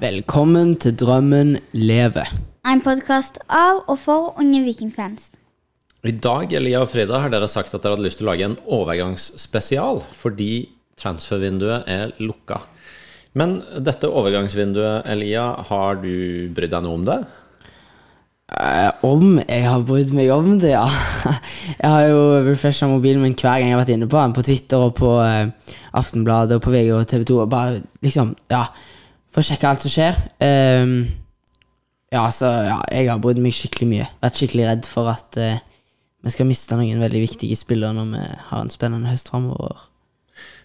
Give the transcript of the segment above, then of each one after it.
Velkommen til Drømmen leve. En podkast av og for unge vikingfans. I dag Elia og Frida, har dere sagt at dere hadde lyst til å lage en overgangsspesial fordi transfervinduet er lukka. Men dette overgangsvinduet, Elia, har du brydd deg noe om det? Eh, om jeg har brydd meg om det, ja. Jeg har jo refresha mobilen min hver gang jeg har vært inne på den, på Twitter og på eh, Aftenbladet og på VG og TV 2. Og bare liksom, ja, for å sjekke alt som skjer. Um, ja, så ja, jeg har brydd meg skikkelig mye. Vært skikkelig redd for at uh, vi skal miste noen veldig viktige spillere når vi har en spennende høst framover.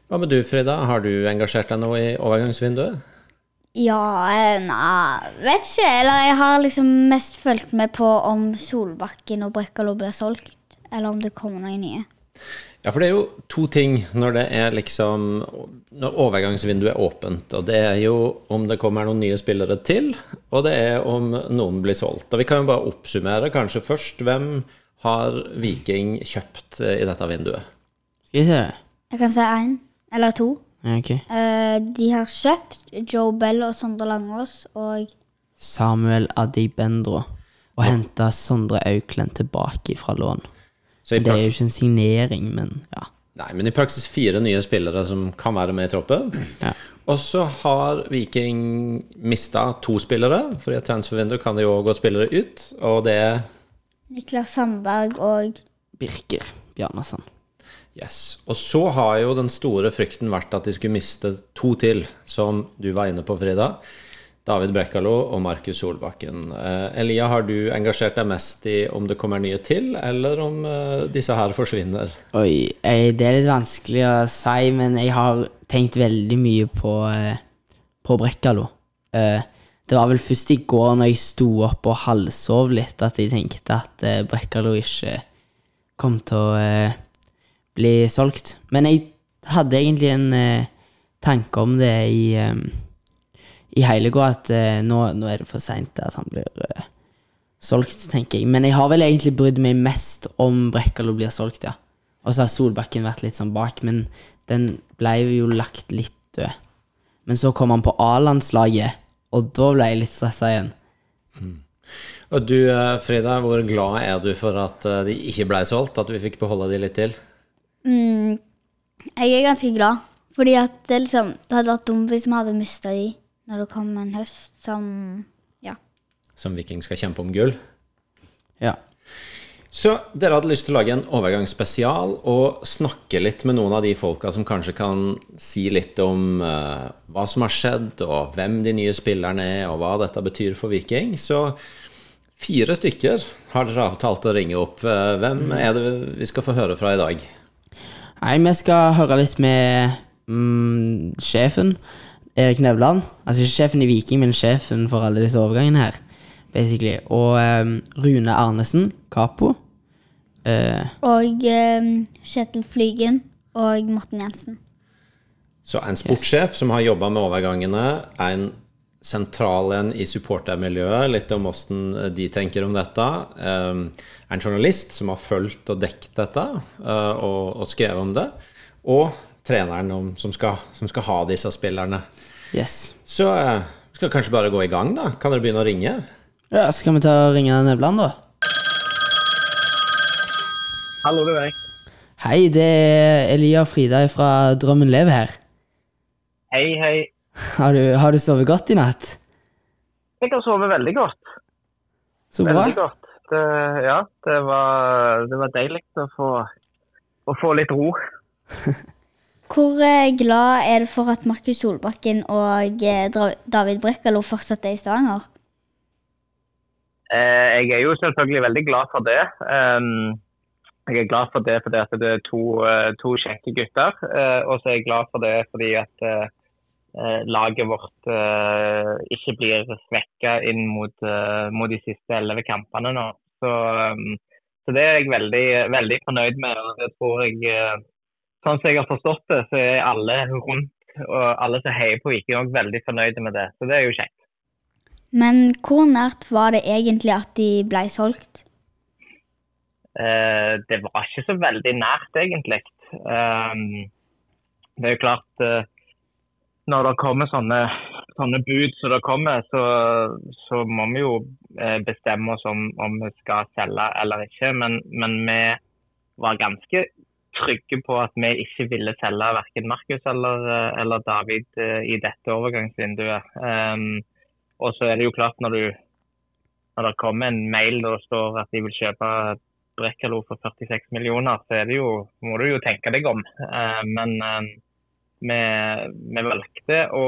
Hva med du, Frida? Har du engasjert deg noe i overgangsvinduet? Ja, eh, nei, vet ikke. Eller jeg har liksom mest fulgt med på om Solbakken og Brekkalo blir solgt. Eller om det kommer noen nye. Ja, for det er jo to ting når det er liksom Når overgangsvinduet er åpent. Og det er jo om det kommer noen nye spillere til, og det er om noen blir solgt. Og vi kan jo bare oppsummere kanskje først. Hvem har Viking kjøpt eh, i dette vinduet? Skal vi se? Jeg kan se én eller to. Ja, ok. Eh, de har kjøpt Joe Bell og Sondre Langås og Samuel Adibendro. Og henta Sondre Auklend tilbake fra lån. Så i Det er jo ikke en signering, men ja. nei, men i praksis fire nye spillere som kan være med i troppen. Ja. Og så har Viking mista to spillere, for i et transfervindu kan det jo gå spillere ut. Og det er Niklas Sandberg og Birker Bjarnason. Yes. Og så har jo den store frykten vært at de skulle miste to til, som du var inne på, Frida. David Brekkalo og Markus Solbakken. Eh, Elia, har du engasjert deg mest i om det kommer nye til, eller om eh, disse her forsvinner? Oi, eh, det er litt vanskelig å si, men jeg har tenkt veldig mye på, på Brekkalo. Det var vel først i går når jeg sto opp og halvsov litt, at jeg tenkte at Brekkalo ikke kom til å bli solgt. Men jeg hadde egentlig en tanke om det i, i hele går, at eh, nå, nå er det for seint at han blir eh, solgt, tenker jeg. Men jeg har vel egentlig brydd meg mest om Brekkalo blir solgt, ja. Og så har Solbakken vært litt sånn bak, men den ble jo lagt litt død. Men så kom han på A-landslaget, og da ble jeg litt stressa igjen. Og du, eh, Frida, hvor glad er du for at eh, de ikke ble solgt? At vi fikk beholde de litt til? mm, Jeg er ganske glad. Fordi at det, liksom, det hadde vært dumt hvis vi hadde mista de når det kommer en høst som Ja. Som Viking skal kjempe om gull? Ja. Så dere hadde lyst til å lage en overgangsspesial og snakke litt med noen av de folka som kanskje kan si litt om uh, hva som har skjedd, og hvem de nye spillerne er, og hva dette betyr for Viking. Så fire stykker har dere avtalt å ringe opp. Uh, hvem er det vi skal få høre fra i dag? Nei, vi skal høre litt med mm, sjefen, Erik Nevland. Altså ikke sjefen i Viking, men sjefen for alle disse overgangene her, basically. Og um, Rune Arnesen, Kapo. Uh, Og um, Kjetil Flygen og Morten Jensen. Så en sportssjef som har jobba med overgangene, en sentral en i supportermiljøet, litt om åssen de tenker om dette. Um, en journalist som har fulgt og dekket dette uh, og, og skrevet om det. Og treneren om, som, skal, som skal ha disse spillerne. yes. Så uh, skal vi kanskje bare gå i gang, da. Kan dere begynne å ringe? Ja, skal vi ta og ringe Nevland, da? Hallo, det er. jeg. Hei, det er Elia og Frida fra Drømmen lever her. Hei, hei. Har du, har du sovet godt i natt? Jeg har sovet veldig godt. Så bra. Veldig godt. Det, ja, det var, det var deilig å få, å få litt ro. Hvor eh, glad er du for at Markus Solbakken og eh, David Brekkalo fortsatt er i Stavanger? Eh, jeg er jo selvfølgelig veldig glad for det. Um, jeg er glad for det fordi at det er to, to kjekke gutter. og så er jeg glad for det fordi at laget vårt ikke blir svekka inn mot, mot de siste elleve kampene nå. Så, um, så det er jeg veldig, veldig fornøyd med. og det tror jeg, Sånn som jeg har forstått det, så er alle rundt og alle som heier på Viking òg veldig fornøyde med det. Så det er jo kjekt. Men hvor nært var det egentlig at de ble solgt? Eh, det var ikke så veldig nært, egentlig. Um, det er jo klart eh, Når det kommer sånne, sånne bud som det kommer, så, så må vi jo eh, bestemme oss om, om vi skal selge eller ikke. Men, men, vi var ganske trygge på at vi ikke ville selge verken Markus eller, eh, eller David eh, i dette overgangsvinduet. Um, og så er det jo klart når, du, når det kommer en mail der det står at de vil kjøpe Brekkalo for 46 millioner, så er det jo, må du jo tenke deg om. Uh, men uh, vi, vi valgte å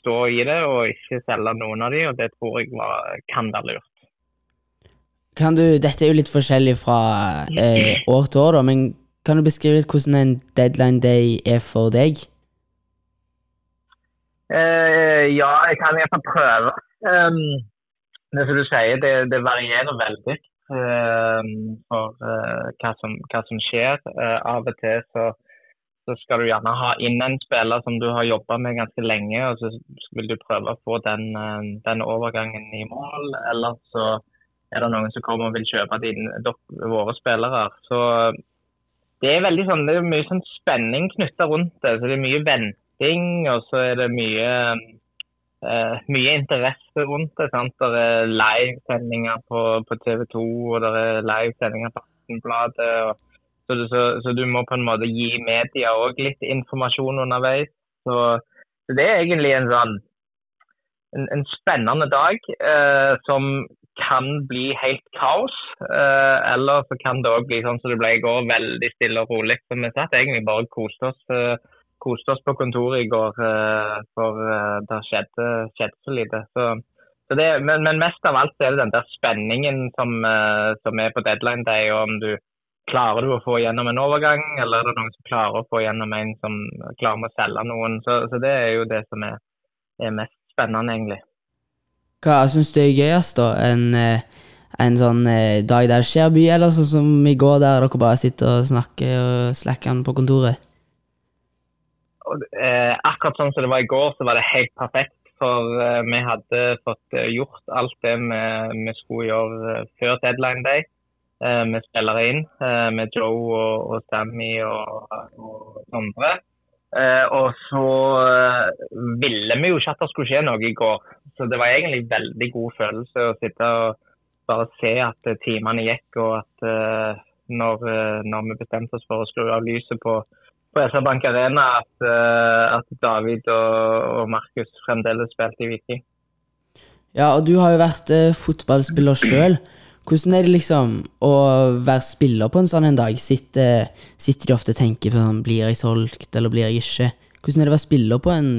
stå i det og ikke selge noen av de, og det tror jeg var, kan være lurt. Kan du, dette er jo litt forskjellig fra eh, år til år, da, men kan du beskrive litt hvordan en deadline day er for deg? Eh, ja, jeg kan iallfall prøve. Um, det som du sier, det, det varierer veldig um, for uh, hva, som, hva, som, skjer. Uh, av og til så så skal du gjerne ha inn en spiller som du har jobba med ganske lenge, og så vil du prøve å få den, eh, den, overgangen i mål. Eller så er det noen som kommer og vil kjøpe din, våre spillere. Så det er veldig sånn, det er mye sånn spenning knytta rundt det. Så det er mye venting, og så er det mye Uh, mye interesse rundt det. sant? Det er livesendinger på, på TV 2 og det er livesendinger på Aftenbladet. og så, så, så, du må på en måte gi media òg litt informasjon underveis. Så, så, det er egentlig en sånn en, en spennende dag eh, som kan bli helt kaos. Eh, eller så kan det òg bli sånn som det ble i går, veldig stille og rolig. Så vi satt egentlig bare og koste oss, eh, koste oss på kontoret i går, eh, for det skjedde, skjedde, så lite. Så, det, men, men, mest av alt er det den der spenningen som, som er på deadline day, og om du Klarer du å få gjennom en overgang, eller er det noen som klarer å få gjennom en som klarer å selge noen? Så, så det er jo det som er, er mest spennende, egentlig. Hva syns du er gøyest, da? En, eh, en sånn eh, dag der det skjer mye, eller sånn som i går, der dere bare sitter og snakker og slacker på kontoret? Og, eh, akkurat sånn som det var i går, så var det helt perfekt. For eh, vi hadde fått eh, gjort alt det vi, vi skulle gjøre før deadline day eh, spiller inn, med Joe og, og Sammy og, og Sondre. Og så ville vi jo ikke at det skulle skje noe i går. Så det var egentlig veldig god følelse å sitte og bare se at timene gikk, og at uh, når, eh, når, vi bestemte oss for å skru av lyset på, på SR Bank Arena, at, at David og, og Markus fremdeles spilte i Viking. Ja, og du har jo vært fotballspiller sjøl. Hvordan er det liksom å være spiller på en sånn en dag? Sitter, sitter de ofte og tenker på sånn, blir jeg solgt, eller blir jeg ikke? Hvordan er det å være spiller på en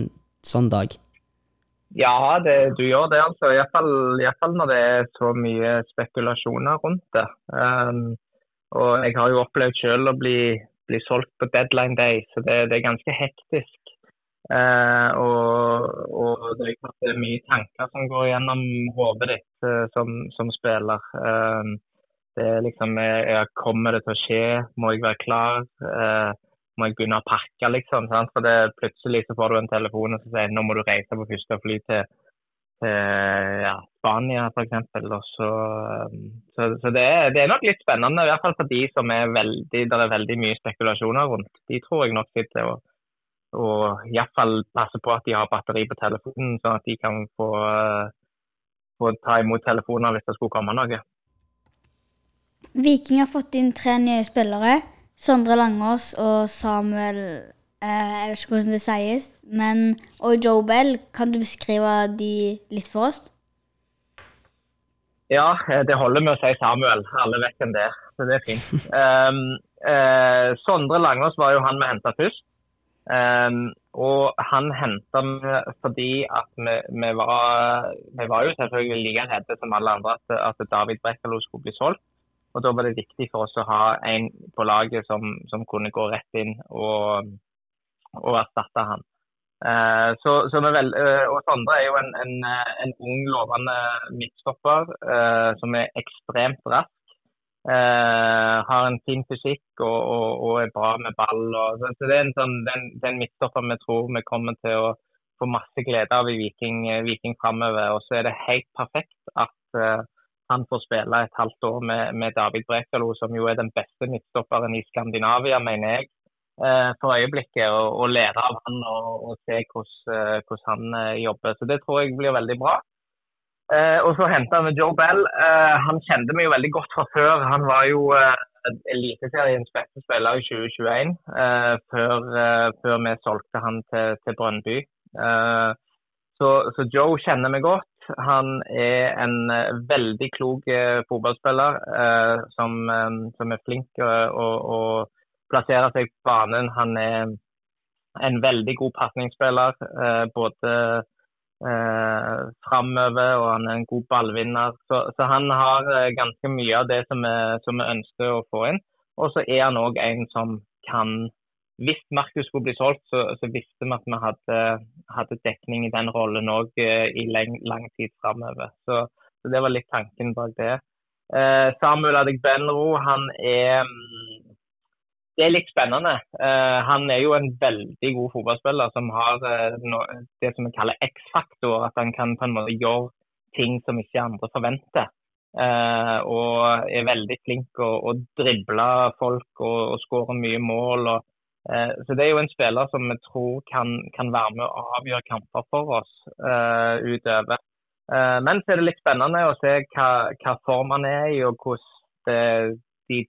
sånn dag? Ja, det, du gjør det, altså. Iallfall når det er så mye spekulasjoner rundt det. Um, og jeg har jo opplevd selv å bli, bli solgt på deadline day, så det, det er ganske hektisk. Uh, og, og, det er mye tanker som går gjennom hodet ditt uh, som, som, spiller. Uh, det er liksom jeg, Kommer det til å skje? Må jeg være klar? Må jeg begynne å pakke, liksom? Sant? For det, plutselig så får du en telefon så sier nå må du reise på første fly til, til ja, Spania f.eks. Så, så, så det, er, det, er, nok litt spennende, i hvert fall for de som er veldig, der er veldig mye spekulasjoner rundt. De tror jeg nok sitter og og iallfall passe på at de har batteri på telefonen, sånn at de kan få, få ta imot telefoner hvis det skulle komme noe. Viking har fått inn tre nye spillere. Sondre Langås og Samuel eh, Jeg vet ikke hvordan det sies. Men, og Joe Bell. Kan du beskrive de litt for oss? Ja, eh, det holder med å si Samuel. Alle vet hvem det er. Så det er fint. um, eh, Sondre Langås var jo han vi henta først. Um, og han henta vi fordi at vi, vi, var, vi, var, jo selvfølgelig like redde som alle andre at, at David Brekkalo skulle bli solgt. Og Da var det viktig for oss å ha en på laget som, som kunne gå rett inn og, og erstatte han. Eh, så, så vel, eh, Sondre er jo en, en, en ung, lovende midtstopper eh, som er ekstremt rask. Eh, har en fin fysikk og, og, og, er bra med ball. Og, så, det er en sånn, midtstopper vi tror vi kommer til å få masse glede av i Viking, Viking framover. Og så er det helt perfekt at uh, han får spille et halvt år med, med David Brekalo, som jo er den beste midtstopperen i Skandinavia, mener jeg. eh, for øyeblikket. Og, og lære av han og, og se hvordan, hvordan han jobber. Så det tror jeg blir veldig bra. Eh, og så henta vi Joe Bell. Eh, han kjente meg jo veldig godt fra før. Han var jo eh, Eliteseriens beste spiller i 2021, eh, før, eh, før, vi solgte han til, til Brønnby. Eh, så, så, Joe kjenner meg godt. Han er en veldig klok fotballspiller som, som, er flink å, å plassere seg på banen. Han er en veldig god pasningsspiller. både eh, framover, og han er en god ballvinner. Så, så han har eh, ganske mye av det som vi ønsker å få inn. Og så er han òg en som kan Hvis Markus skulle bli solgt, så, så visste vi at vi hadde, hadde dekning i den rollen òg eh, i lang, lang tid framover. Så, så, det var litt tanken bak det. Eh, Samuel Adegbenro han er mm, det er litt spennende. Eh, han er jo en veldig god fotballspiller som har eh, no, det som vi kaller X-faktor. At han kan på en måte gjøre ting som ikke andre forventer. Uh, og er veldig flink å, å drible folk og, og skåre mye mål. Og, så Det er jo en spiller som vi tror kan, kan være med å avgjøre kamper for oss utover. men så er det litt spennende å se hva, hva form han er i, og hvordan det, de,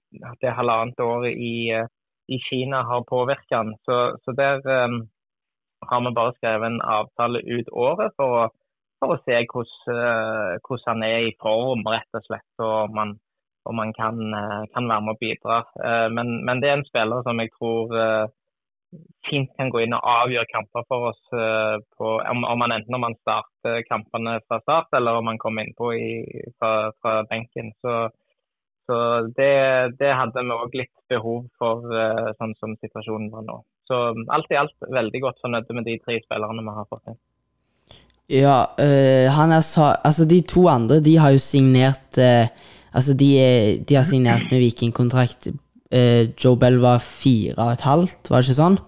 det halvannet året i i Kina har påvirket han. Så, så der um, har vi bare skrevet en avtale ut året for å, for å se hvordan, uh, hvordan, han er i form, rett og slett. Og om man, om man kan, uh, kan, være med å bidra. Uh, men, men, det er en spiller som jeg tror fint kan gå inn og avgjøre kamper for oss. På, om, om man enten om man starter kampene fra start, eller om man kommer innpå fra, fra benken. Så så det, det hadde vi òg litt behov for, eh, sånn som situasjonen var nå. Så alt i alt veldig godt fornøyd med de tre spillerne vi har fått inn. Ja, øh, han er. Altså, de to andre, de har jo signert øh, Altså, de, de, har signert med Vikingkontrakt. Uh, Joe Bell var fire og et halvt, var det ikke sånn?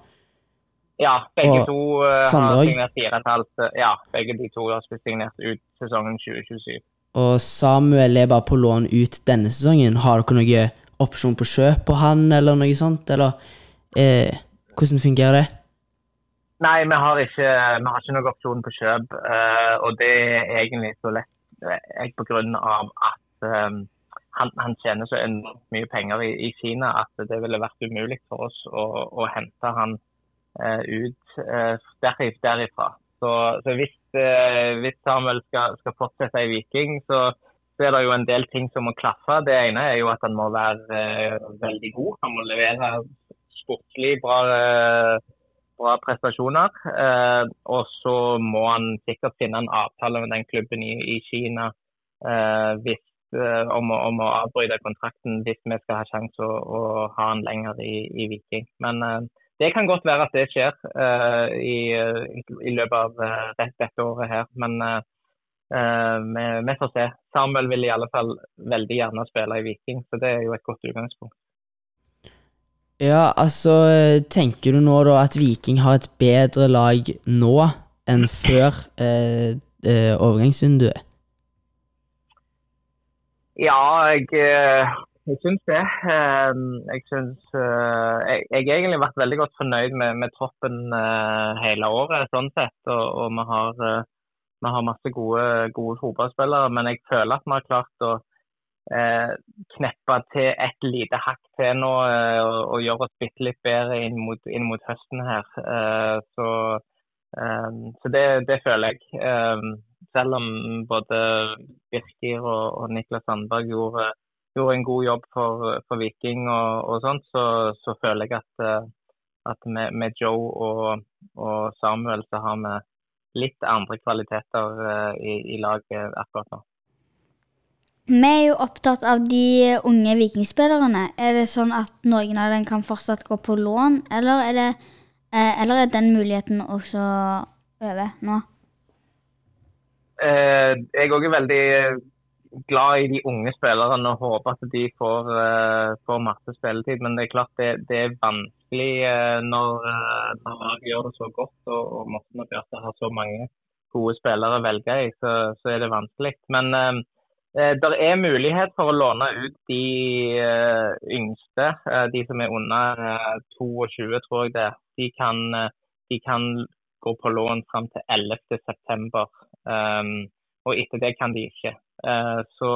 Ja, begge og, to uh, har signert fire og et halvt. Ja, begge de to har signert ut sesongen 2027. Og Samuel er bare på lån ut denne sesongen. Har dere noe opsjon på kjøp på han, eller noe sånt? Eller uh, hvordan fungerer det? Nei, vi har ikke, vi har ikke noen opsjon på kjøp. Og det er egentlig så lett uh, på grunn av at um, han, han, tjener så enormt mye penger i, i, Kina at det ville vært umulig for oss å, å hente han uh, ut derifra. Så, så hvis, uh, hvis, Samuel skal, skal, fortsette i Viking, så, så, er det jo en del ting som må klaffe. Det ene er jo at han må være veldig god. Han må levere sportslig bra, bra prestasjoner. Og så må han sikkert finne en avtale med den klubben i, i Kina hvis, om, å, om, å, avbryte kontrakten hvis vi skal ha sjanse å, å, ha han lenger i, i Viking. Men det kan godt være at det skjer uh, i, i, løpet av uh, dette året her, men uh, vi, vi, får se. Samuel vil i alle fall veldig gjerne spille i Viking, så det er jo et godt utgangspunkt. Ja, altså Tenker du nå da at Viking har et bedre lag nå enn før overgangsvinduet? Ja, jeg jeg syns det. Ehm, jeg syns eh, jeg, har egentlig vært veldig godt fornøyd med, med troppen eh, hele året, sånn sett. Og, og vi, har, eh, vi, har, masse gode, gode fotballspillere. Men jeg føler at vi har klart å eh, kneppe til et lite hakk til nå og, og gjøre oss bitte litt bedre inn mot, inn mot høsten her. Eh, så, eh, så det, det, føler jeg. Selv om både Birkir og, og Niklas Sandberg gjorde gjorde en god jobb for, for Viking og, og sånt, så, så, føler jeg at, eh, at med, med, Joe og, og, Samuel så har vi litt andre kvaliteter uh, i, i laget akkurat nå. Vi er jo opptatt av de unge vikingspillerne. Er det sånn at noen av dem kan fortsatt gå på lån, eller er, det, eh, eller er den muligheten også over nå? Eh, jeg òg er veldig glad i de unge spillerne og håper at de får, uh, får masse spilletid. Men det er klart det, det er vanskelig uh, når, når lag gjør det så godt og, og Morten og Bjarte har så mange gode spillere å velge i, så, så er det vanskelig. Men Eh, Det er mulighet for å låne ut de eh, yngste, eh, de som er under eh, 22, tror jeg det. De kan, eh, de kan gå på lån fram til 11.9. Um, og etter det kan de ikke. Eh, så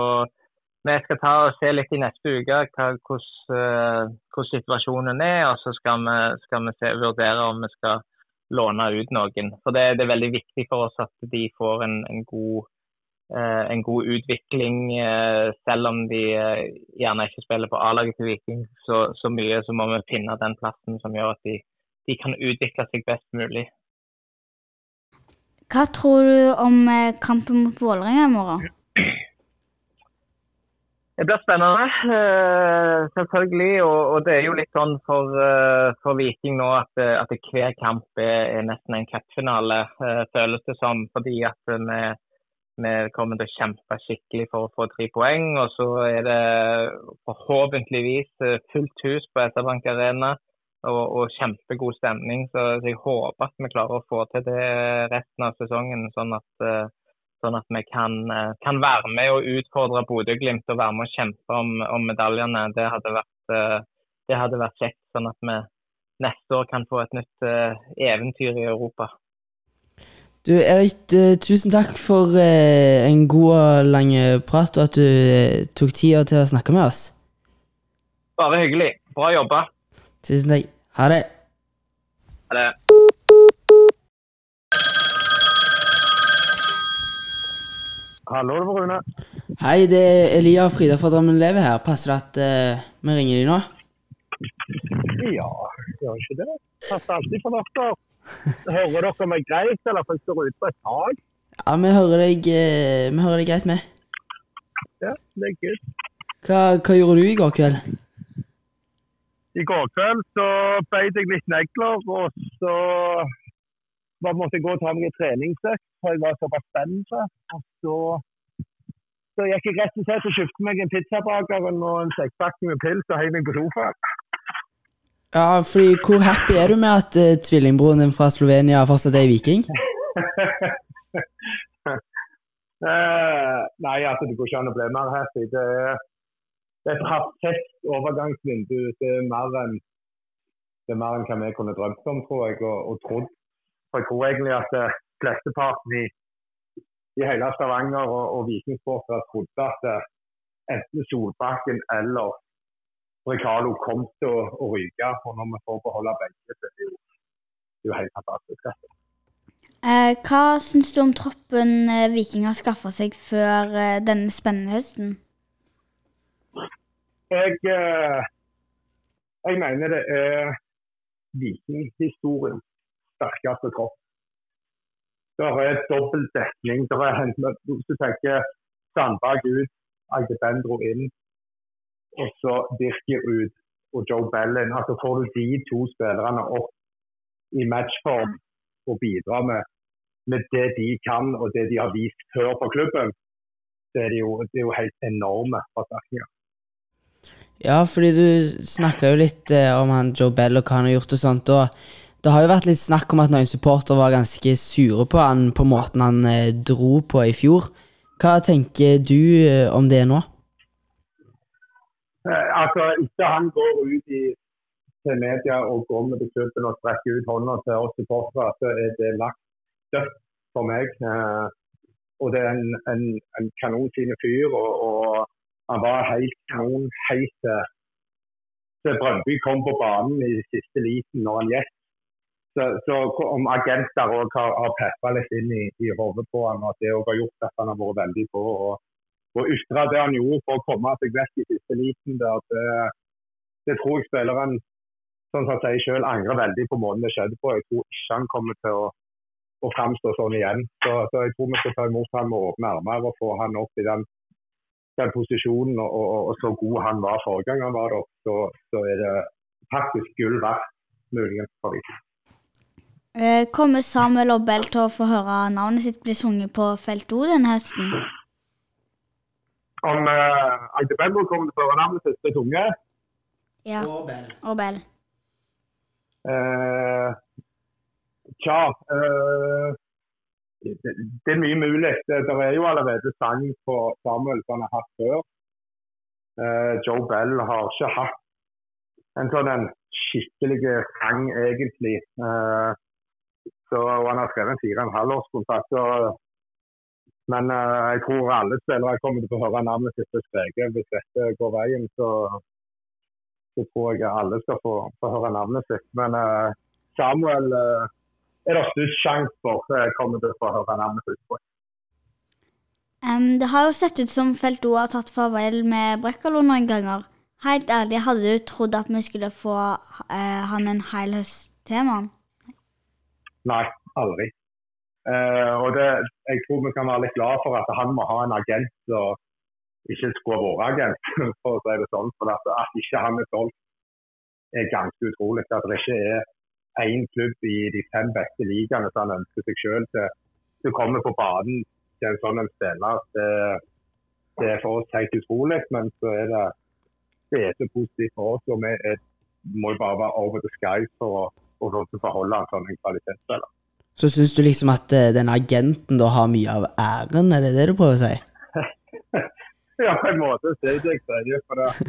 vi skal ta og se litt i neste uke hvordan, eh, hvordan situasjonen er, og så skal vi, skal vi se, vurdere om vi skal låne ut noen. For det, det er veldig viktig for oss at de får en, en god eh, en god utvikling, selv om de gjerne ikke spiller på A-laget til Viking så, så mye, så må vi finne den plassen som gjør at de, de kan utvikle seg best mulig. Hva tror du om eh, kampen mot Vålerenga i morgen? Det blir spennende, eh, selvfølgelig. Og, det er jo litt sånn for, eh, for Viking nå at, at hver kamp er, nesten en cupfinale, føles det som. Fordi at vi, vi kommer til å kjempe skikkelig for å få tre poeng. Og så er det forhåpentligvis fullt hus på SR-Bank Arena og, og kjempegod stemning. Så, så jeg håper at vi klarer å få til det resten av sesongen, sånn at, eh, sånn at vi kan, eh, kan være med og utfordre Bodø-Glimt og være med og kjempe om, om medaljene. Det hadde, vært, eh, det hadde vært kjekt, sånn at vi neste år kan få et nytt eventyr i Europa. Du, Erik, tusen takk for en god og lang prat, og at du tok tida til å snakke med oss. Bare hyggelig. Bra jobba. Tusen takk. Ha det. Ha det. Hallo, det var Rune. Hei, det er Elia og Frida fra Drammen Leve her. Passer det at eh, vi ringer de nå? Ja, gjør ikke det. Passer alltid for dere. Hører dere meg greit, eller får jeg står ute på et tak? Ja, vi hører deg, eh, vi hører deg greit med. Ja, det er kult. Hva, hva gjorde du i går kveld? I går kveld så beit jeg litt negler, og så måtte jeg gå og ta meg en treningsøkt, for jeg var såpass spent. Og så, så gikk jeg rett og slett og kjøpte meg en pizzabaker og en sekkpakke med pils og heiv meg på sofaen. Ja, fordi Hvor happy er du med at uh, tvillingbroren din fra Slovenia fortsatt er i Viking? uh, nei, altså det går ikke an å bli mer happy. Det er, det er et perfekt overgangsvindu. Det er mer enn enn hva vi kunne drømt om, tror jeg, og, og trodd. For jeg tror egentlig at eh, flesteparten i, i hele Stavanger og, og vikingsportere trodde at eh, enten Solbakken eller Ricalo kom til å, å ryke. Og når vi får beholde begge, så er det jo, det er jo helt fantastisk. Altså. Eh, hva syns du om troppen eh, Viking har skaffa seg før denne spennende høsten? Jeg, eh, jeg mener det er vikinghistoriens sterkeste kropp. Det er dobbel dekning. Det er hvis du tenker Sandberg ut, Agdebendro inn, og så Birker ut og Joe Bellen. Altså Får du de to spillerne opp i matchform og bidra med, med det de kan og det de har vist før for klubben, så er det jo, det er jo helt enorme forsterkninger. Ja, fordi du snakka jo litt eh, om han Joe Bell og hva han har gjort og sånt. og Det har jo vært litt snakk om at noen supportere var ganske sure på han på måten han eh, dro på i fjor. Hva tenker du eh, om det nå? Eh, altså, Ikke han går ut i, til media og går med til og strekker ut hånda til oss supportere, så er det lagt dødt for meg. Eh, og det er en, en, en kanonfin fyr, og, og han var helt kanon helt til til Brøndby kom på banen i siste liten når han gikk. Så, så om agenter òg har, har peppa litt inn i, i hodet på han, og at det òg har gjort at han har vært veldig på å ytre det han gjorde for å komme seg vekk i siste liten. Der, det, det tror jeg spilleren sånn som jeg selv, angrer veldig på måten det skjedde på. Jeg tror ikke han kommer til å, å sånn igjen. Så, så, jeg tror vi skal ta imot han med åpne armer og få han opp i den, den posisjonen. Og, og, og, så god han var forrige gang han var der, så, så er det faktisk gull verdt muligens for dem. Eh, kommer Samuel og Bell til å få høre navnet sitt bli sunget på Felt O denne høsten? Om uh, Agdebendro kommer til å høre navnet sitt bli tunge, Ja. Og Bell. Eh, tja eh, det, er mye mulig. Det, det er jo allerede sang på Samuel som han har hatt før. Uh, Joe Bell har ikke hatt en sånn en skikkelig sang, egentlig. Uh, så og Han har skrevet en fire og en halv års kontrakt. Og, men uh, jeg tror alle spillere kommer til å høre navnet sitt skrevet. Hvis dette går veien, så, så tror jeg alle skal få, få høre navnet sitt. Men Samuel eh, er det størst sjanse for at jeg kommer til å få høre navnet sitt på. Em, det har jo sett ut som Felt O har tatt farvel med Brekkalo noen ganger. Helt ærlig, hadde du trodd at vi skulle få uh, han en hel høst til, mann? Nei, aldri. Uh, og det, jeg tror vi kan være litt glad for at han må ha en agent som ikke skulle vært agent, for å si det sånn. For at, at ikke han er solgt, er ganske utrolig. At det ikke er én klubb i de fem beste ligaene som han ønsker seg selv til. Du kommer på banen til en sånn en spiller. Det, det er for oss helt utrolig, men så er det, det er så positivt for oss. og vi er, må jo bare være over the sky for å, for å beholde en sånn en kvalitetsspiller. Så syns du liksom at eh, den agenten da har mye av æren, er det det du prøver å si? Ja, på en måte Det er det jeg sier. For at,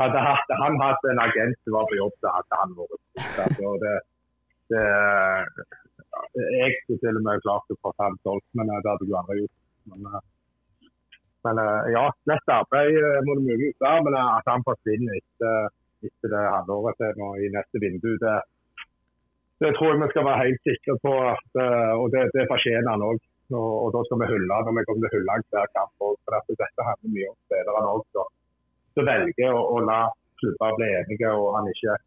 hadde hatt, han hatt en agent som var på jobb, så hadde han vært. Og det, det, jeg skulle til og med klart å få han solgt, men det hadde du andre gjort. Men, eh, men eh, ja, lett arbeid eh, må det mulig være, men at han forsvinner etter, etter det halvåret til nå i neste vindu, det, det tror jeg vi skal være helt sikre på. At, og det, det fortjener han òg. Og, og da skal vi hylle når vi kommer til å hylle hver kamp. For dette handler mye om spillerne òg, som velger å, å la klubber bli enige, og han ikke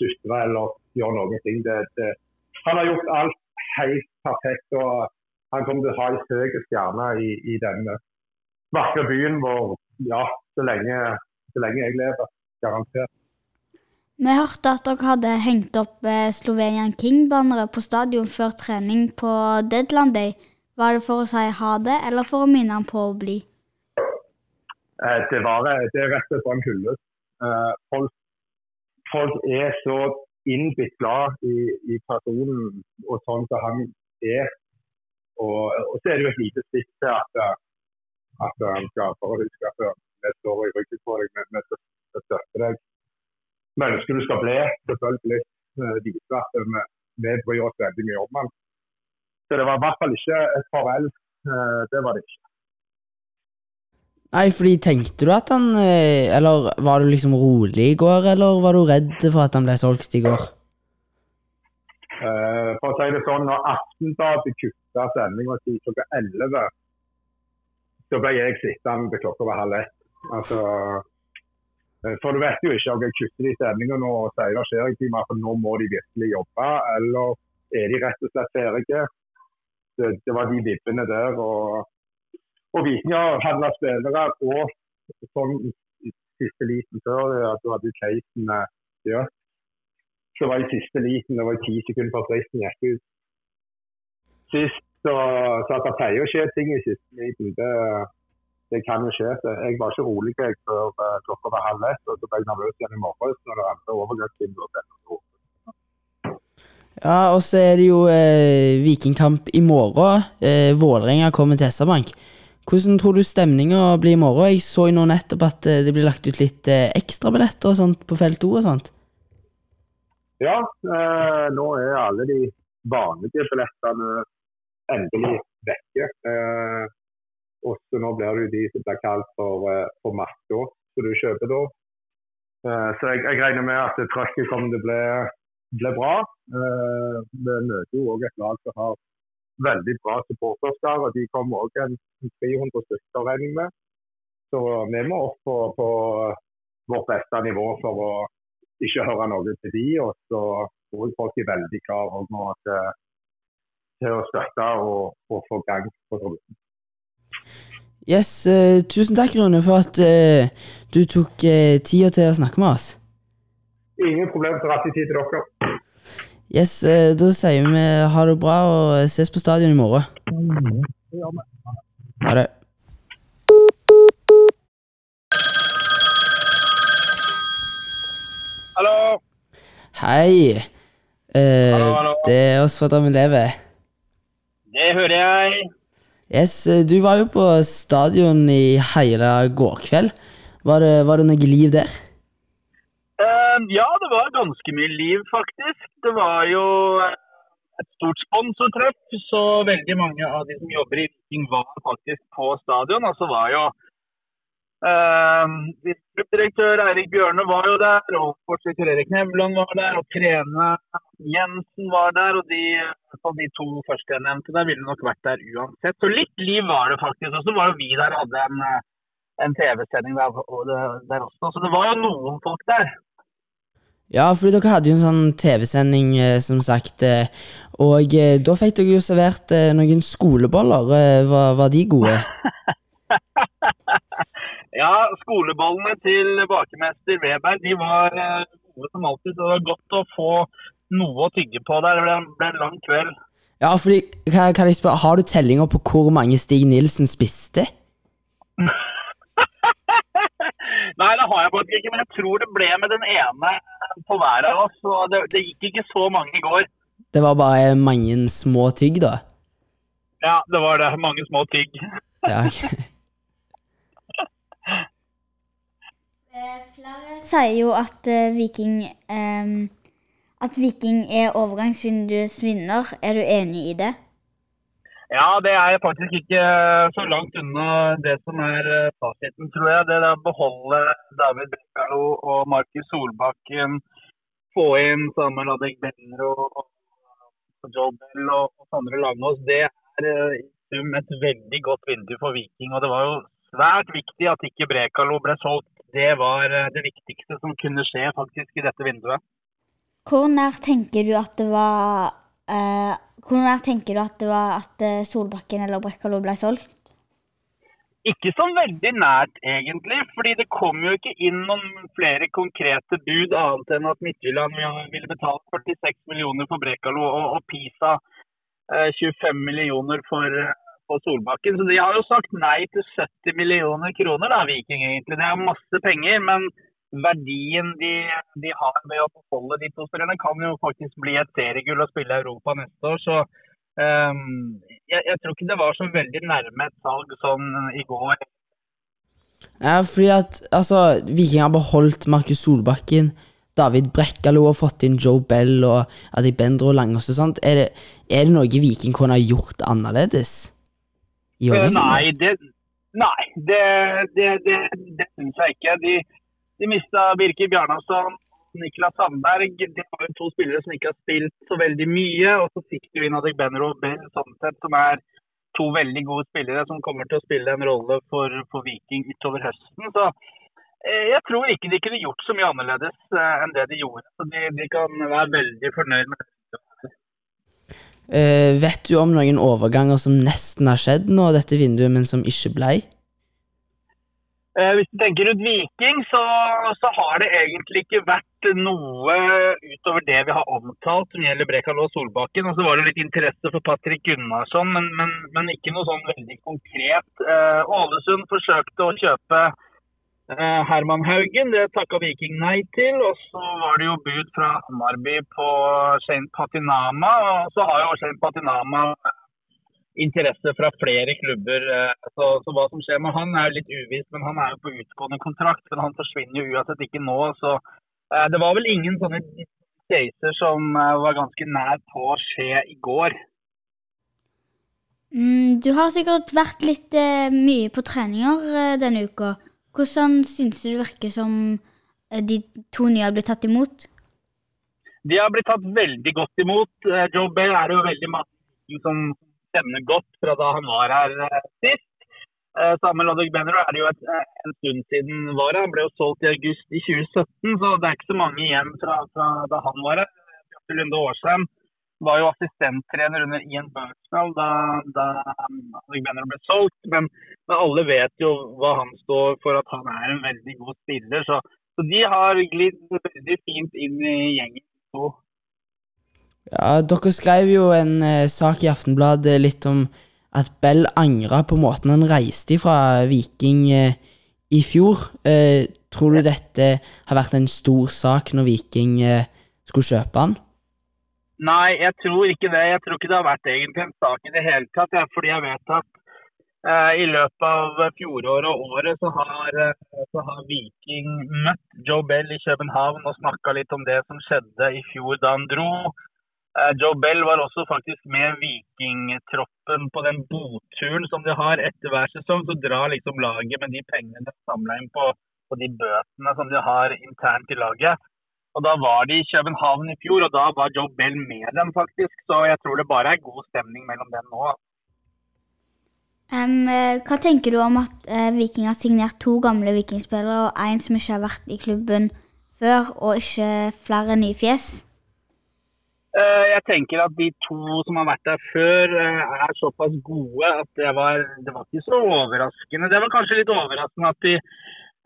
sutrer eller gjør noen ting. Det, det, han har gjort alt helt perfekt. og Han kommer til å ha en høy stjerne i, i denne vakre byen vår ja, så lenge, så lenge jeg lever. Garantert. Vi hørte at dere hadde hengt opp eh, Slovenian King-bannere på stadion før trening på Deadland Day. Var det for å si ha det, eller for å minne han på å bli? Eh, det, var, det er rett og slett en hyllest. Eh, folk, folk er så innbitt glad i, i personen og sånn som han er. Og, og så er det jo et lite stikk til at, eh, at han skal bare huske at vi står i ryggen på deg, vi, vi stø- støtter deg. Vi du skal bli, selvfølgelig. Vise at vi, vi bryr oss veldig mye om han. Så det var i hvert fall ikke et farvel. Det var det ikke. Nei, fordi tenkte du at han eh, Eller var du liksom rolig i går, eller var du redd for at han ble solgt i går? Uh, for å si det sånn, når Aftenbladet kutta sendinga til klokka 11, så ble jeg sittende til klokka var halv ett. Altså, eh, for du vet jo ikke om jeg kutter de sendingene og sier det skjer ikke, men for nå må de virkelig jobbe, eller er de rett og slett ferdige? Det, det var de vibbene der. og og Viking har handla spillere og sånn i siste liten før at du hadde Keisen ja. Bjørk. Så var i siste liten, det var ti sekunder før fristen gikk ut. Sist så, så at det pleier å skje ting i siste liten, det, det kan jo skje. Jeg var ikke rolig jeg før eh, klokka var halv ett, og så ble jeg nervøs igjen i morges når det andre overgangsvinduet. Ja, og så er det jo eh, Vikingkamp i morgen. Eh, Vålerenga kommer til SR-Bank. Hvordan tror du stemninga blir i morgen? Jeg så jo nå nettopp at eh, det blir lagt ut litt eh, ekstrabilletter og sånt på felt O og sånt. Ja, eh, nå er alle de vanlige billettene endelig vekke. Eh, og så nå blir det jo de som blir kalt for, eh, for matta, som du kjøper da. Eh, så jeg, jeg regner med at trøkket kommer til å bli bra. Eh, vi møter jo òg et lag som har veldig bra supporterskare. De kommer òg en 300 stykker, regner med. Så vi må opp på, på vårt beste nivå for å ikke høre noe til de, og så tror jeg folk er veldig klare nå til, til å støtte og, og få gang på tribunen. Yes, uh, tusen takk, Rune, for at uh, du tok uh, tida til å snakke med oss. Ingen problem, så alltid tid til dere. Yes, eh, da sier vi ha det bra og ses på stadion i morgen. Ha det. Hallo! Hei. Eh, Hallo, hallo. Det er oss fra Drammen Leve. Det hører jeg. Yes, eh, Du var jo på stadion i hele går kveld. Var det, var det noe liv der? Ja, det var ganske mye liv, faktisk. Det var jo et stort sponsortreff, så veldig mange av de som jobber i Viking var faktisk på stadion. Og så var jo eh, Direktør Eirik Bjørne var jo der, og sportsdirektør Erik Nevland var der, og trener Jensen var der. Og de, de to første jeg nevnte der, ville nok vært der uansett. Så litt liv var det faktisk. Og så var jo vi der og hadde en, eh, en TV-sending der, der også. Så det var jo noen folk der. Ja, fordi dere hadde jo en sånn TV-sending, eh, som sagt. eh, Og eh, da fikk dere jo servert noen skoleboller. Var, var de gode? Ja, skolebollene til bakemester Weber de var gode som alltid. Det var godt å få noe å tygge på der. Det ble, en lang kveld. Ja, fordi, kan, kan jeg spørre, Har du tellinger på hvor mange Stig Nilsen spiste? Nei, det har jeg faktisk ikke, men jeg tror det ble med den ene på hver av oss. Så det, det gikk ikke så mange i går. Det var bare mange små tygg, da? Ja, det var det. Mange små tygg. Ja, okay. Flere sier jo at eh, Viking eh, At Viking er overgangsvinduets vinner. Er du enig i det? Ja, det er faktisk ikke så langt unna det som er eh, fasiten, tror jeg. Det er å beholde David Brekkalo og Markus Solbakken, få inn Samuel Adegbenro og Joe Bell og, Sondre Langås, det er eh, i sum et veldig godt vindu for Viking. Og det var jo svært viktig at ikke Brekalo ble solgt. Det var eh, det viktigste som kunne skje faktisk i dette vinduet. Hvor nær tenker du at det var eh, Hvor nær tenker du at det var at eh, Solbakken eller Brekkalo ble solgt? Ikke så veldig nært, egentlig. fordi det kom jo ikke inn noen flere konkrete bud, annet enn at Midtjylland ville betalt 46 millioner for Brekalo og, og Pisa eh, 25 millioner for, for Solbakken. Så de har jo sagt nei til 70 millioner kroner, da, Viking egentlig. Det er masse penger, men verdien de, de har med å beholde de to spillerne, kan jo faktisk bli et seriegull og spille i Europa neste år. så um, jeg, jeg tror ikke det var så veldig nærme et salg sånn i går. Ja, fordi at altså, Viking har beholdt Markus Solbakken, David Brekkalo har fått inn Joe Bell og Adibendro Langås og sånt. Er det, er det noe Viking kunne ha gjort annerledes? Gjør det, overgangsvinduet? Nei, det, nei, det, det, det, det syns jeg ikke. De, de mista Birker Bjarnason, Niklas Sandberg. De var jo to spillere som ikke har spilt så veldig mye. Og så fikk du inn Adegbenro og Ben sånn som er to veldig gode spillere som kommer til å spille en rolle for, for Viking utover høsten. Så eh, jeg tror ikke de kunne gjort så mye annerledes eh, enn det de gjorde. Så de, de kan være veldig fornøyd med det. Eh, vet du om noen overganger som nesten har skjedd nå, dette vinduet, men som ikke blei? Eh, Hvis du tenker ut Viking, så, så har det egentlig ikke vært noe utover det vi har omtalt som gjelder Brekal og Solbakken. Og så var det litt interesse for Patrick Gunnarsson, men, men, men ikke noe sånn veldig konkret. Eh, Ålesund forsøkte å kjøpe eh, Herman Haugen, det takka Viking nei til. Og så var det jo bud fra Hamarby på Shane Patinama. Og så har jo Shane Patinama interesse fra flere klubber. eh, Så, så hva som skjer med han er jo litt uvisst, men han er jo på utgående kontrakt. Men han forsvinner jo uansett ikke nå. Så eh, det var vel ingen sånne caser som eh, var ganske nær på å skje i går. Mm, du har sikkert vært litt eh, mye på treninger eh, denne uka. Hvordan syns du det virker som eh, de to nye har blitt tatt imot? De har blitt tatt veldig godt imot. Joe Bell er jo veldig mange som kjenner godt fra da han var her eh, sist. Eh, Samuel Adegbenro er det jo et, eh, en stund siden var her. Han ble jo solgt i august i 2017, så det er ikke så mange igjen fra, fra da han var her. Bjarte Lunde Årsheim var jo assistenttrener under Ian Burksnell da, da Adegbenro ble solgt. Men, men alle vet jo hva han står for, at han er en veldig god spiller. Så, så de har glidd veldig fint inn i gjengen. to. Ja, Dere skrev jo en eh, sak i Aftenbladet litt om at Bell angra på måten han reiste fra Viking eh, i fjor. Eh, tror du dette har vært en stor sak når Viking eh, skulle kjøpe han? Nei, jeg tror ikke det. Jeg tror ikke det har vært egentlig en sak i det hele tatt. Ja, fordi jeg vet at eh, i løpet av fjoråret og året så har, eh, så har Viking møtt Joe Bell i København og snakka litt om det som skjedde i fjor da han dro. Eh, Joe Bell var også faktisk med vikingtroppen på den boturen som de har etter hver sesong. Så drar liksom laget med de pengene de samla inn på, på de bøtene som de har internt i laget. Og Da var de i København i fjor, og da var Joe Bell med dem, faktisk. Så jeg tror det bare er god stemning mellom dem nå. Eh, hva tenker du om at uh, Viking har signert to gamle vikingspillere og en som ikke har vært i klubben før, og ikke flere nye fjes? Eh, Jeg tenker at de to som har vært der før, eh, er såpass gode at det var, det var ikke så overraskende. Det var kanskje litt overraskende at de,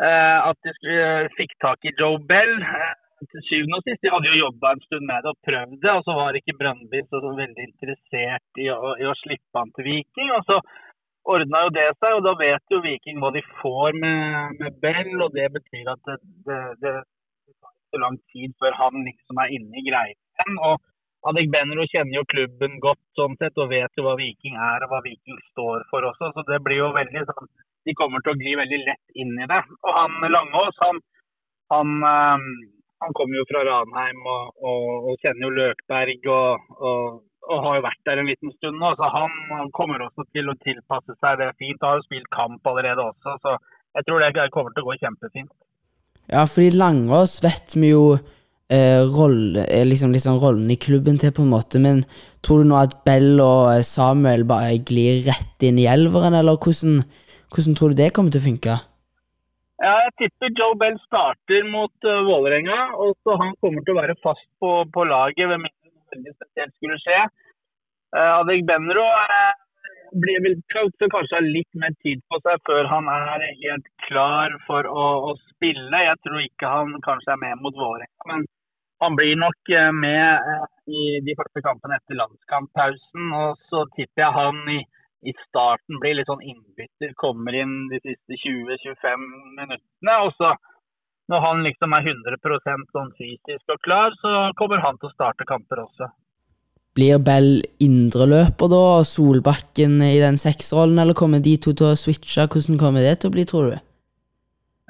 eh, at de fikk tak i Joe Bell. Til syvende og sist, De hadde jo jobba en stund med det og prøvd det, og så var ikke Brøndby så, veldig interessert i å, i å slippe han til Viking. og så ordna jo det seg, og da vet jo Viking hva de får med, med Bell. og Det betyr at det, det, det tar ikke så lang tid før han liksom er inne i greia og Adek Benro kjenner jo klubben godt sånn sett, og vet jo hva Viking er og hva Viking står for også. så det blir jo veldig sånn, De kommer til å gli veldig lett inn i det. Og han Langås, han, han, eh, han kommer jo fra Ranheim og, og, og kjenner jo Løkberg og, og, har jo vært der en liten stund nå. Så han, han kommer også til å tilpasse seg det fint. Han har jo spilt kamp allerede også, så jeg tror det kommer til å gå kjempefint. Ja, fordi Langås vet vi jo eh, rolle, eh, liksom, liksom rollen i klubben til, på en måte, men tror du nå at Bell og eh, Samuel bare glir rett inn i elveren, eller hvordan, hvordan tror du det kommer til å funke? Ja, jeg tipper Joe Bell starter mot uh, Vålerenga, og så han kommer til å være fast på, på laget ved mindre noe veldig spesielt skulle skje. Uh, Adek Benro uh, blir vel kanskje, ha litt mer tid på seg før han er helt klar for å, å spille. Jeg tror ikke han kanskje er med mot Vålerenga, men han blir nok uh, med uh, i de første kampene etter landskamppausen. Og så tipper jeg han i i starten blir litt sånn innbytter, kommer inn de siste 20-25 minuttene. Og så når han liksom er 100% sånn fysisk og klar, så kommer han til å starte kamper også. Blir Bell indreløper da, og Solbakken i den seksrollen, eller kommer de to til å switche? Hvordan kommer det til å bli, tror du?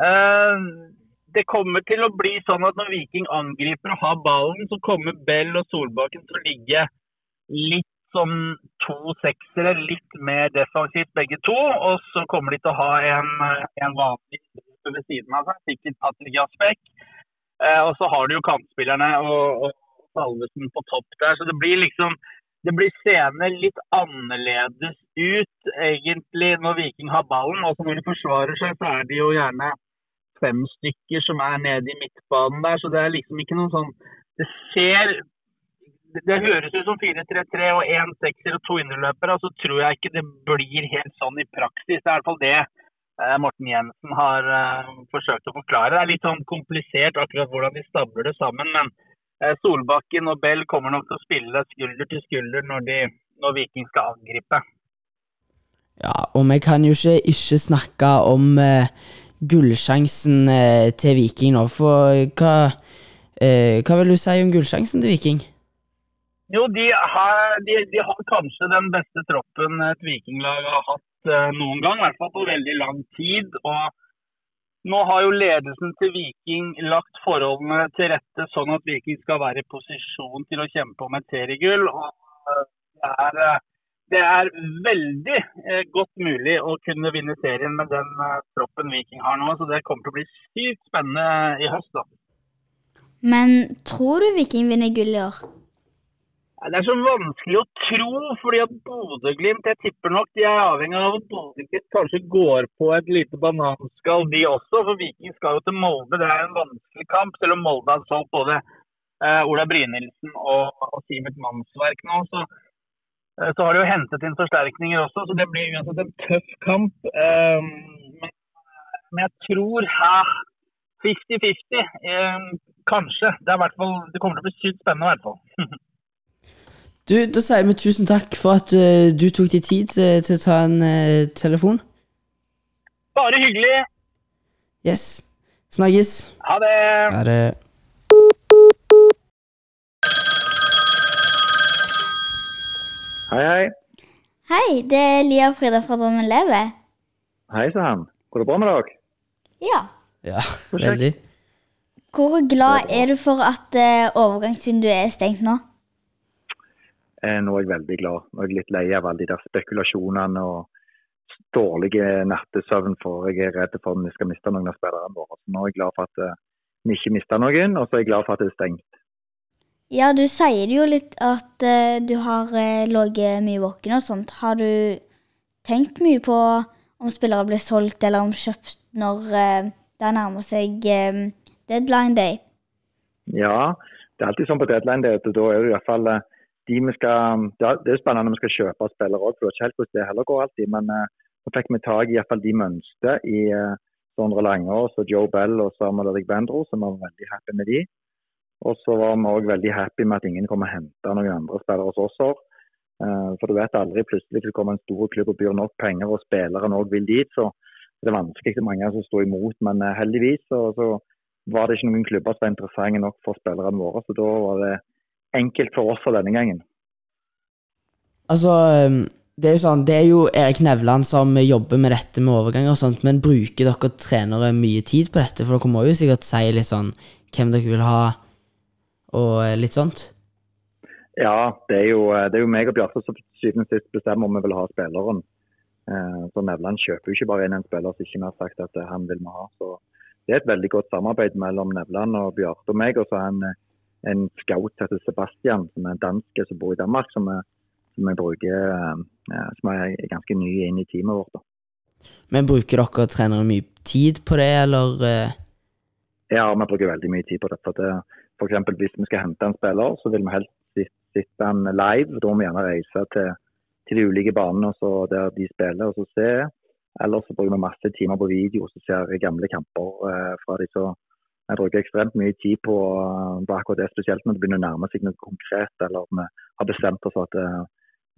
Eh, det kommer til å bli sånn at når Viking angriper og har ballen, så kommer Bell og Solbakken til å ligge litt som to seksere, litt mer defensivt begge to. Og så kommer de til å ha en, en vanlig ved siden av seg, sikkert Patrick Jaspek. Eh, og så har du jo kantspillerne og, og Salvesen på topp der. Så det blir liksom det blir seende litt annerledes ut egentlig når Viking har ballen. Også når de forsvarer seg, så er de jo gjerne fem stykker som er nede i midtbanen der. Så det er liksom ikke noe sånn Det ser det høres ut som 4-3-3 og én sekser og to indreløpere. Så tror jeg ikke det blir helt sånn i praksis. Det er i hvert fall det eh, Morten Jensen har eh, forsøkt å forklare. Det er litt sånn komplisert akkurat hvordan de stabler det sammen. Men eh, Solbakken og Bell kommer nok til å spille skulder til skulder når, de, når Viking skal angripe. Ja, og vi kan jo ikke ikke snakke om eh, gullsjansen eh, til Viking nå, for hva, eh, hva vil du si om gullsjansen til Viking? Jo, de har, de, de har kanskje den beste troppen et vikinglag har hatt eh, noen gang. I hvert fall på veldig lang tid. Og nå har jo ledelsen til Viking lagt forholdene til rette sånn at Viking skal være i posisjon til å kjempe om et seriegull. Og eh, det er, eh, det er veldig eh, godt mulig å kunne vinne serien med den eh, troppen Viking har nå. Så det kommer til å bli sykt spennende i høst. da. Men tror du Viking vinner gull i år? Det er så vanskelig å tro, fordi at Bodø-Glimt jeg tipper nok de er avhengig av at Bodø-Glimt kanskje går på et lite bananskall, de også. For Viking skal jo til Molde. Det er en vanskelig kamp, selv om Molde har solgt både uh, Ola Brynildsen og, og Sivert Mannsverk nå. Så, eh, så har de jo hentet inn forsterkninger også, så det blir uansett en tøff kamp. Eh, men, jeg tror 50-50. Eh, kanskje. Det, er hvert fall, det kommer til å bli sykt spennende i hvert fall. Du, Da sier vi tusen takk for at eh, du tok deg tid til, til å ta en uh, telefon. Bare hyggelig. Yes. Snakkes. Ha det. Ha det. Hei, hei. Hei, det er Lia og Frida fra Drømmen lever. Hei sann. Går det bra med dere? Ja. Ja, veldig. Hvor glad er du for at eh, overgangsvinduet er stengt nå? Eh, Nå er jeg veldig glad. Nå er jeg litt lei av alle de der spekulasjonene og dårlige nattesøvn, for jeg er redd for at vi skal miste noen av spillerne våre. Så nå er jeg glad for at eh, vi ikke mister noen, og så er jeg glad for at det er stengt. Ja, du sier jo litt at eh, du har uh, ligget mye våken og sånt. Har du tenkt mye på om spillere blir solgt eller om kjøpt når eh, det nærmer seg eh, deadline day? Ja, det er alltid sånn på deadline day at da er det i hvert eh, de vi skal Det er spennende når vi skal kjøpe spillere òg, for det er ikke helt hvordan det heller går alltid. Men eh, nå fikk vi tak i hvert fall de mønster i eh, Sondre Langås og Joe Bell og Samuel Erik så vi var veldig happy med de. Og så var vi òg veldig happy med at ingen kom og henta noen andre spillere hos oss. år. Eh, For du vet aldri, plutselig det kommer en stor klubb og byr nok penger, og spilleren òg vil dit. Så det er vanskelig for mange som står imot. Men eh, heldigvis så, så var det ikke noen klubber som var interessante nok for spillerne våre. Så da var det enkelt for oss for denne gangen. Altså, um, det er jo sånn, det er jo Erik Nevland som jobber med dette med overganger og sånt, men bruker dere trenere mye tid på dette? For dere må jo sikkert si litt sånn hvem dere vil ha, og eh, litt sånt? Ja, det er jo, det er jo meg og Bjarte som syvende og sist bestemmer om vi vil ha spilleren. Eh, Så Nevland kjøper jo ikke bare inn en spiller som ikke vi har sagt at eh, han vil vi ha. Så det er et veldig godt samarbeid mellom Nevland og Bjarte og meg. Og så er han eh, en scout som heter Sebastian, som er danske, som bor i Danmark, som vi, som er, bruker eh, som er ganske ny inn i teamet vårt. da. Men bruker dere trenere mye tid på det, eller eh, Ja, vi bruker veldig mye tid på det. For, det, eksempel, hvis vi skal hente en spiller, så vil vi helst sitte han live. Da må vi gjerne reise til, til de ulike banene der de spiller og så se. Eller så bruker vi masse timer på video og ser gamle kamper eh, fra de. Så jeg bruker ekstremt mye tid på, på akkurat det, spesielt når det begynner å nærme seg noe konkret. Eller vi har bestemt oss for at det,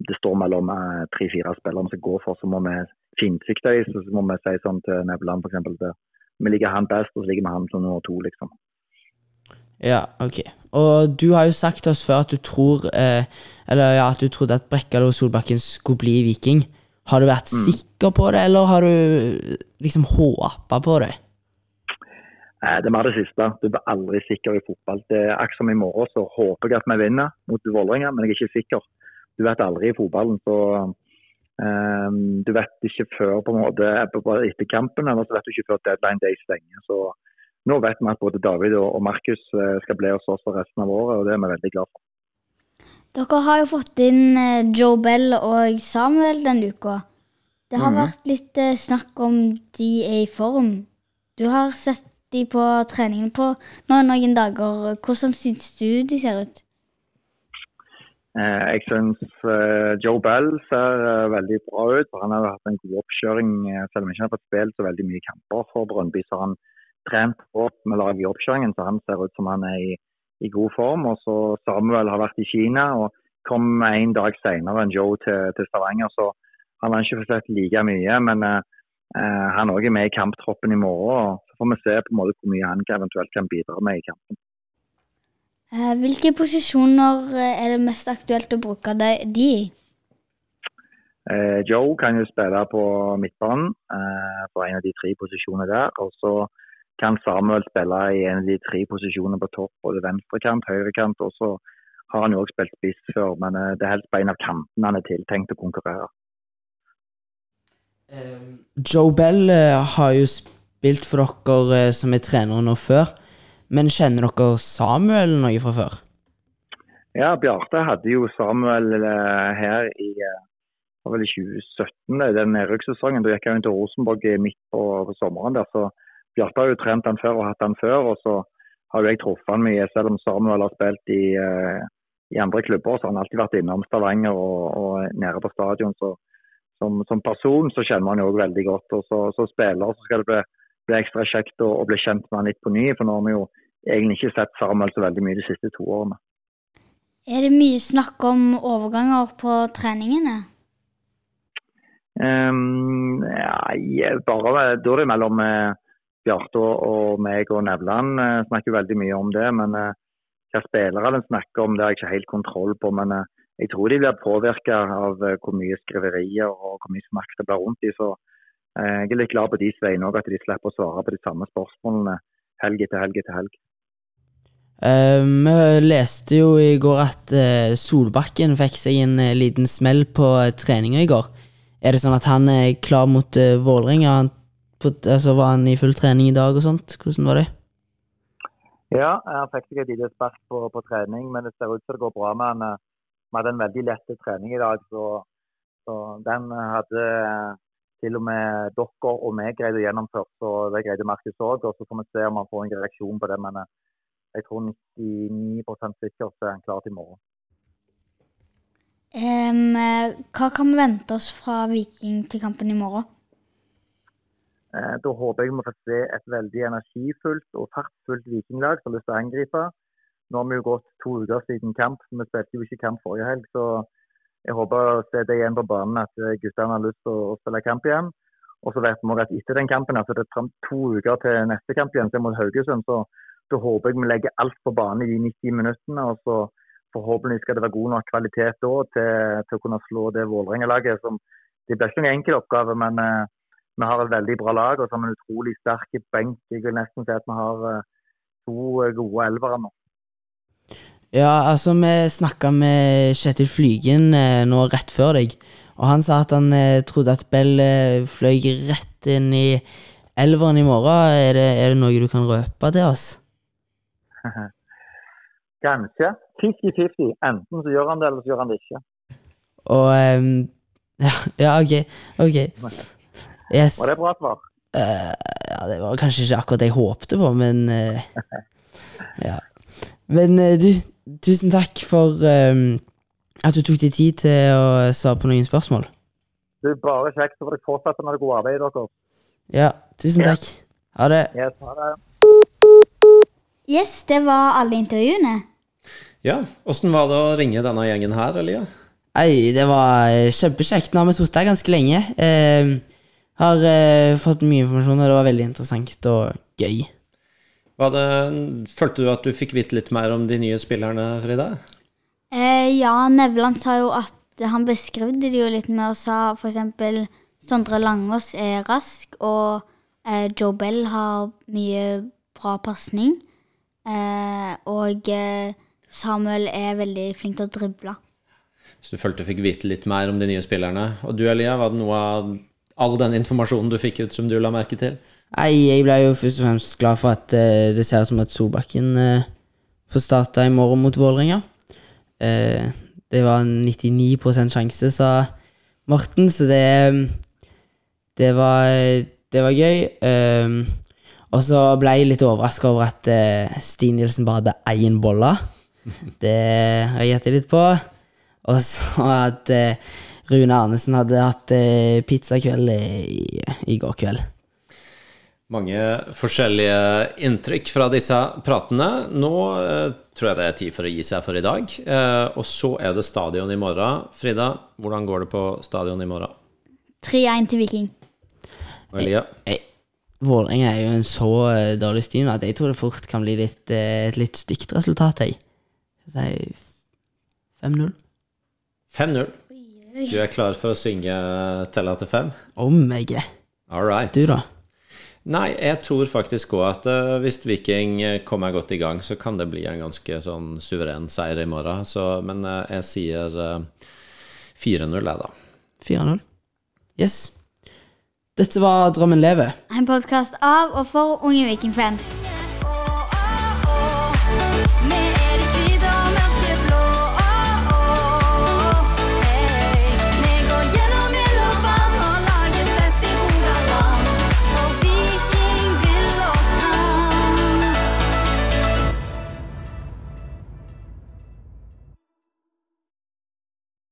det står mellom eh, tre-fire spillere vi skal gå for, så må vi finsikte dem. Så må vi si sånn til Nevland f.eks. Vi liker han best, og så liker vi han som nummer to, liksom. Ja, ok. Og du har jo sagt til oss før at du tror eh, Eller ja, at du trodde at Brekkalo Solbakken skulle bli Viking. Har du vært sikker på det, eller har du liksom håpa på det? Eh, Det er mer det siste. Du blir aldri sikker i fotball. Det er akkurat som i morgen, så håper jeg at vi vinner mot Vålerenga, men jeg er ikke sikker. Du vet aldri i fotballen, så eh, Du vet ikke før på en måte etter kampen, eller så vet du ikke før deadline day stenger. Så nå vet vi at både David og Markus eh, skal bli hos oss for resten av året, og det er vi veldig glad for. Dere har jo fått inn eh, Joe Bell og Samuel denne uka. Det har vært litt eh, snakk om de er i form. Du har sett de på treningen på nå noen dager. Hvordan syns du de ser ut? Jeg syns Joe Bell ser veldig bra ut. for Han har hatt en god oppkjøring. Selv om han ikke har fått spilt så veldig mye kamper for Brøndby, så han trent godt med laget i oppkjøringen. Så han ser ut som han er i, i god form. Og så Samuel har vært i Kina og kom en dag senere enn Joe til, til Stavanger. Så han har ikke sett like mye. Men eh, eh, han òg er med i kamptroppen i morgen. og Så får vi se på en måte hvor mye han eventuelt kan bidra med i kampen. Eh, Hvilke posisjoner eh, er det mest aktuelt å bruke de i? Joe kan jo spille på midtbanen på en av de tre posisjonene der. Og så kan Samuel spille i en av de tre posisjonene på topp, både venstrekant, høyrekant. Og så har han jo også spilt spiss før, men eh, det er helst på en av kantene han er tiltenkt å konkurrere. Joe Bell eh, har jo spilt for dere eh, som er trenere nå før, men kjenner dere Samuel noe fra før? Ja, Bjarte hadde jo Samuel eh, her i eh, var vel i 2017, den nedrykkssesongen. Da gikk han jo til Rosenborg midt på, på sommeren. der, så Bjarte har jo trent han før og hatt han før. og så har jo jeg truffet han mye, selv om Samuel har spilt i, eh, i andre klubber. Så har han alltid vært innom Stavanger og, og nede på stadion. så som, som person så kjenner man jo også veldig godt. Og så, så spiller så skal det bli, bli ekstra kjekt å, å bli kjent med han litt på ny. For nå har vi jo egentlig ikke sett Samuel så veldig mye de siste to årene. Er det mye snakk om overganger på treningene? Um, ja, bare da er det mellom eh, Bjarte og, og meg og Nevland eh, snakker veldig mye om det. Men eh, hva spillerne snakker om, det har jeg ikke helt kontroll på. Men eh, jeg tror de blir påvirka av eh, hvor mye skriverier og hvor mye snakk det blir rundt dem. så eh, Jeg er litt glad på deres vegne òg, at de slipper å svare på de samme spørsmålene helg etter helg etter helg. Eh, vi leste jo i går at uh, Solbakken fikk seg en uh, liten smell på uh, treninga i går. Er det sånn at han er klar mot uh, Vålerenga? Han på- Altså, var han i full trening i dag og sånt? Hvordan var det? Ja, han fikk seg et lite spark på, på trening, men det ser ut som det går bra med han. Vi hadde en veldig lett trening i dag, så, så den hadde til og med dere og meg greid å gjennomføre. Så det greide Markus òg. Og så får vi se om han får en reaksjon på det. Men eh, jeg tror 99 sikkert så er han klar til i morgen. Eh, hva kan vi vente oss fra Viking til kampen i morgen? Eh, Da håper jeg vi får se et veldig energifullt og fartsfullt vikinglag som har lyst til å angripe. Nå har vi jo gått to uker siden kamp, vi spilte jo ikke kamp forrige helg. Så jeg håper å se det igjen på banen at eh, guttene har lyst til å spille kamp igjen. Og så vet vi at etter den kampen, altså det er to uker til neste kamp igjen, er mot Haugesund, så da håper jeg vi legger alt på banen i de 90 minuttene. og så Forhåpentligvis skal det være god nok kvalitet da til, til å kunne slå det Vålerenga-laget. Det blir ikke noen enkel oppgave, men eh, vi har et veldig bra lag og så har vi en utrolig sterk benk. Jeg vil nesten si at vi har eh, to eh, gode elvere nå. Ja, altså, vi snakka med Kjetil Flygen eh, nå rett før deg, og han sa at han trodde at Bell fløy rett inn i elveren i morgen. Er det, er det noe du kan røpe til oss? Kanskje 50-50. Enten så gjør han det, eller så gjør han det ikke. Og ja, ja, ok. Ok. Yes. Var det bra svar? Uh, ja, det var kanskje ikke akkurat det jeg håpte på, men uh, Ja. Men uh, du, tusen takk for ehm, at du tok deg tid til å svare på noen spørsmål. Det er bare kjekt. Så får dere fortsette med det gode arbeidet deres. Ja, tusen Ja. takk. Ha det. Yes, ha det. Yes, det var alle intervjuene. Ja, åssen var det å ringe denne gjengen her, Elia? Nei, det var kjempekjekt. Nå har vi sittet her ganske lenge. Eh, har eh, fått mye informasjon, og det var veldig interessant og gøy. Det, følte du at du fikk vite litt mer om de nye spillerne, Frida? Eh, ja, Nevland sa jo at han beskrev det jo litt med og sa eksempel Sondre Langås er rask, og eh, Joe Bell har mye bra pasning. Eh, og eh, Samuel er veldig flink til å drible. Så du følte du fikk vite litt mer om de nye spillerne. Og du, Elia, var det noe av all den informasjonen du fikk ut som du la merke til? Nei, jeg ble jo først og fremst glad for at uh, det ser ut som at Solbakken uh, får starta i morgen mot Vålerenga. Uh, det var en 99% sjanse, sa Morten, så det Det var, det var gøy. Og så ble jeg litt overraska over at uh, Stine Nielsen bare hadde én bolle. Det reagerte jeg litt på. Og så at Rune Arnesen hadde hatt eh, pizzakveld i, i går kveld. Mange forskjellige inntrykk fra disse pratene. Nå eh, tror jeg det er tid for å gi seg for i dag. Eh, og så er det stadion i morgen. Frida, hvordan går det på stadion i morgen? 3-1 til Viking. Og Elia? Vålerenga er jo en så eh, dårlig team at jeg tror det fort kan bli litt, eh, et litt stygt resultat. Jeg sier 5-0. 5-0. Du er klar for å synge tella til fem? Om jeg er. All right. Du, da? Nei, jeg tror faktisk òg at eh, hvis Viking eh, kommer godt i gang, så kan det bli en ganske sånn suveren seier i morgen. Så, men eh, jeg sier eh, 4-0, jeg, da. 4-0. Yes. Dette var Drømmen lever. En podkast av og for unge Viking-fans.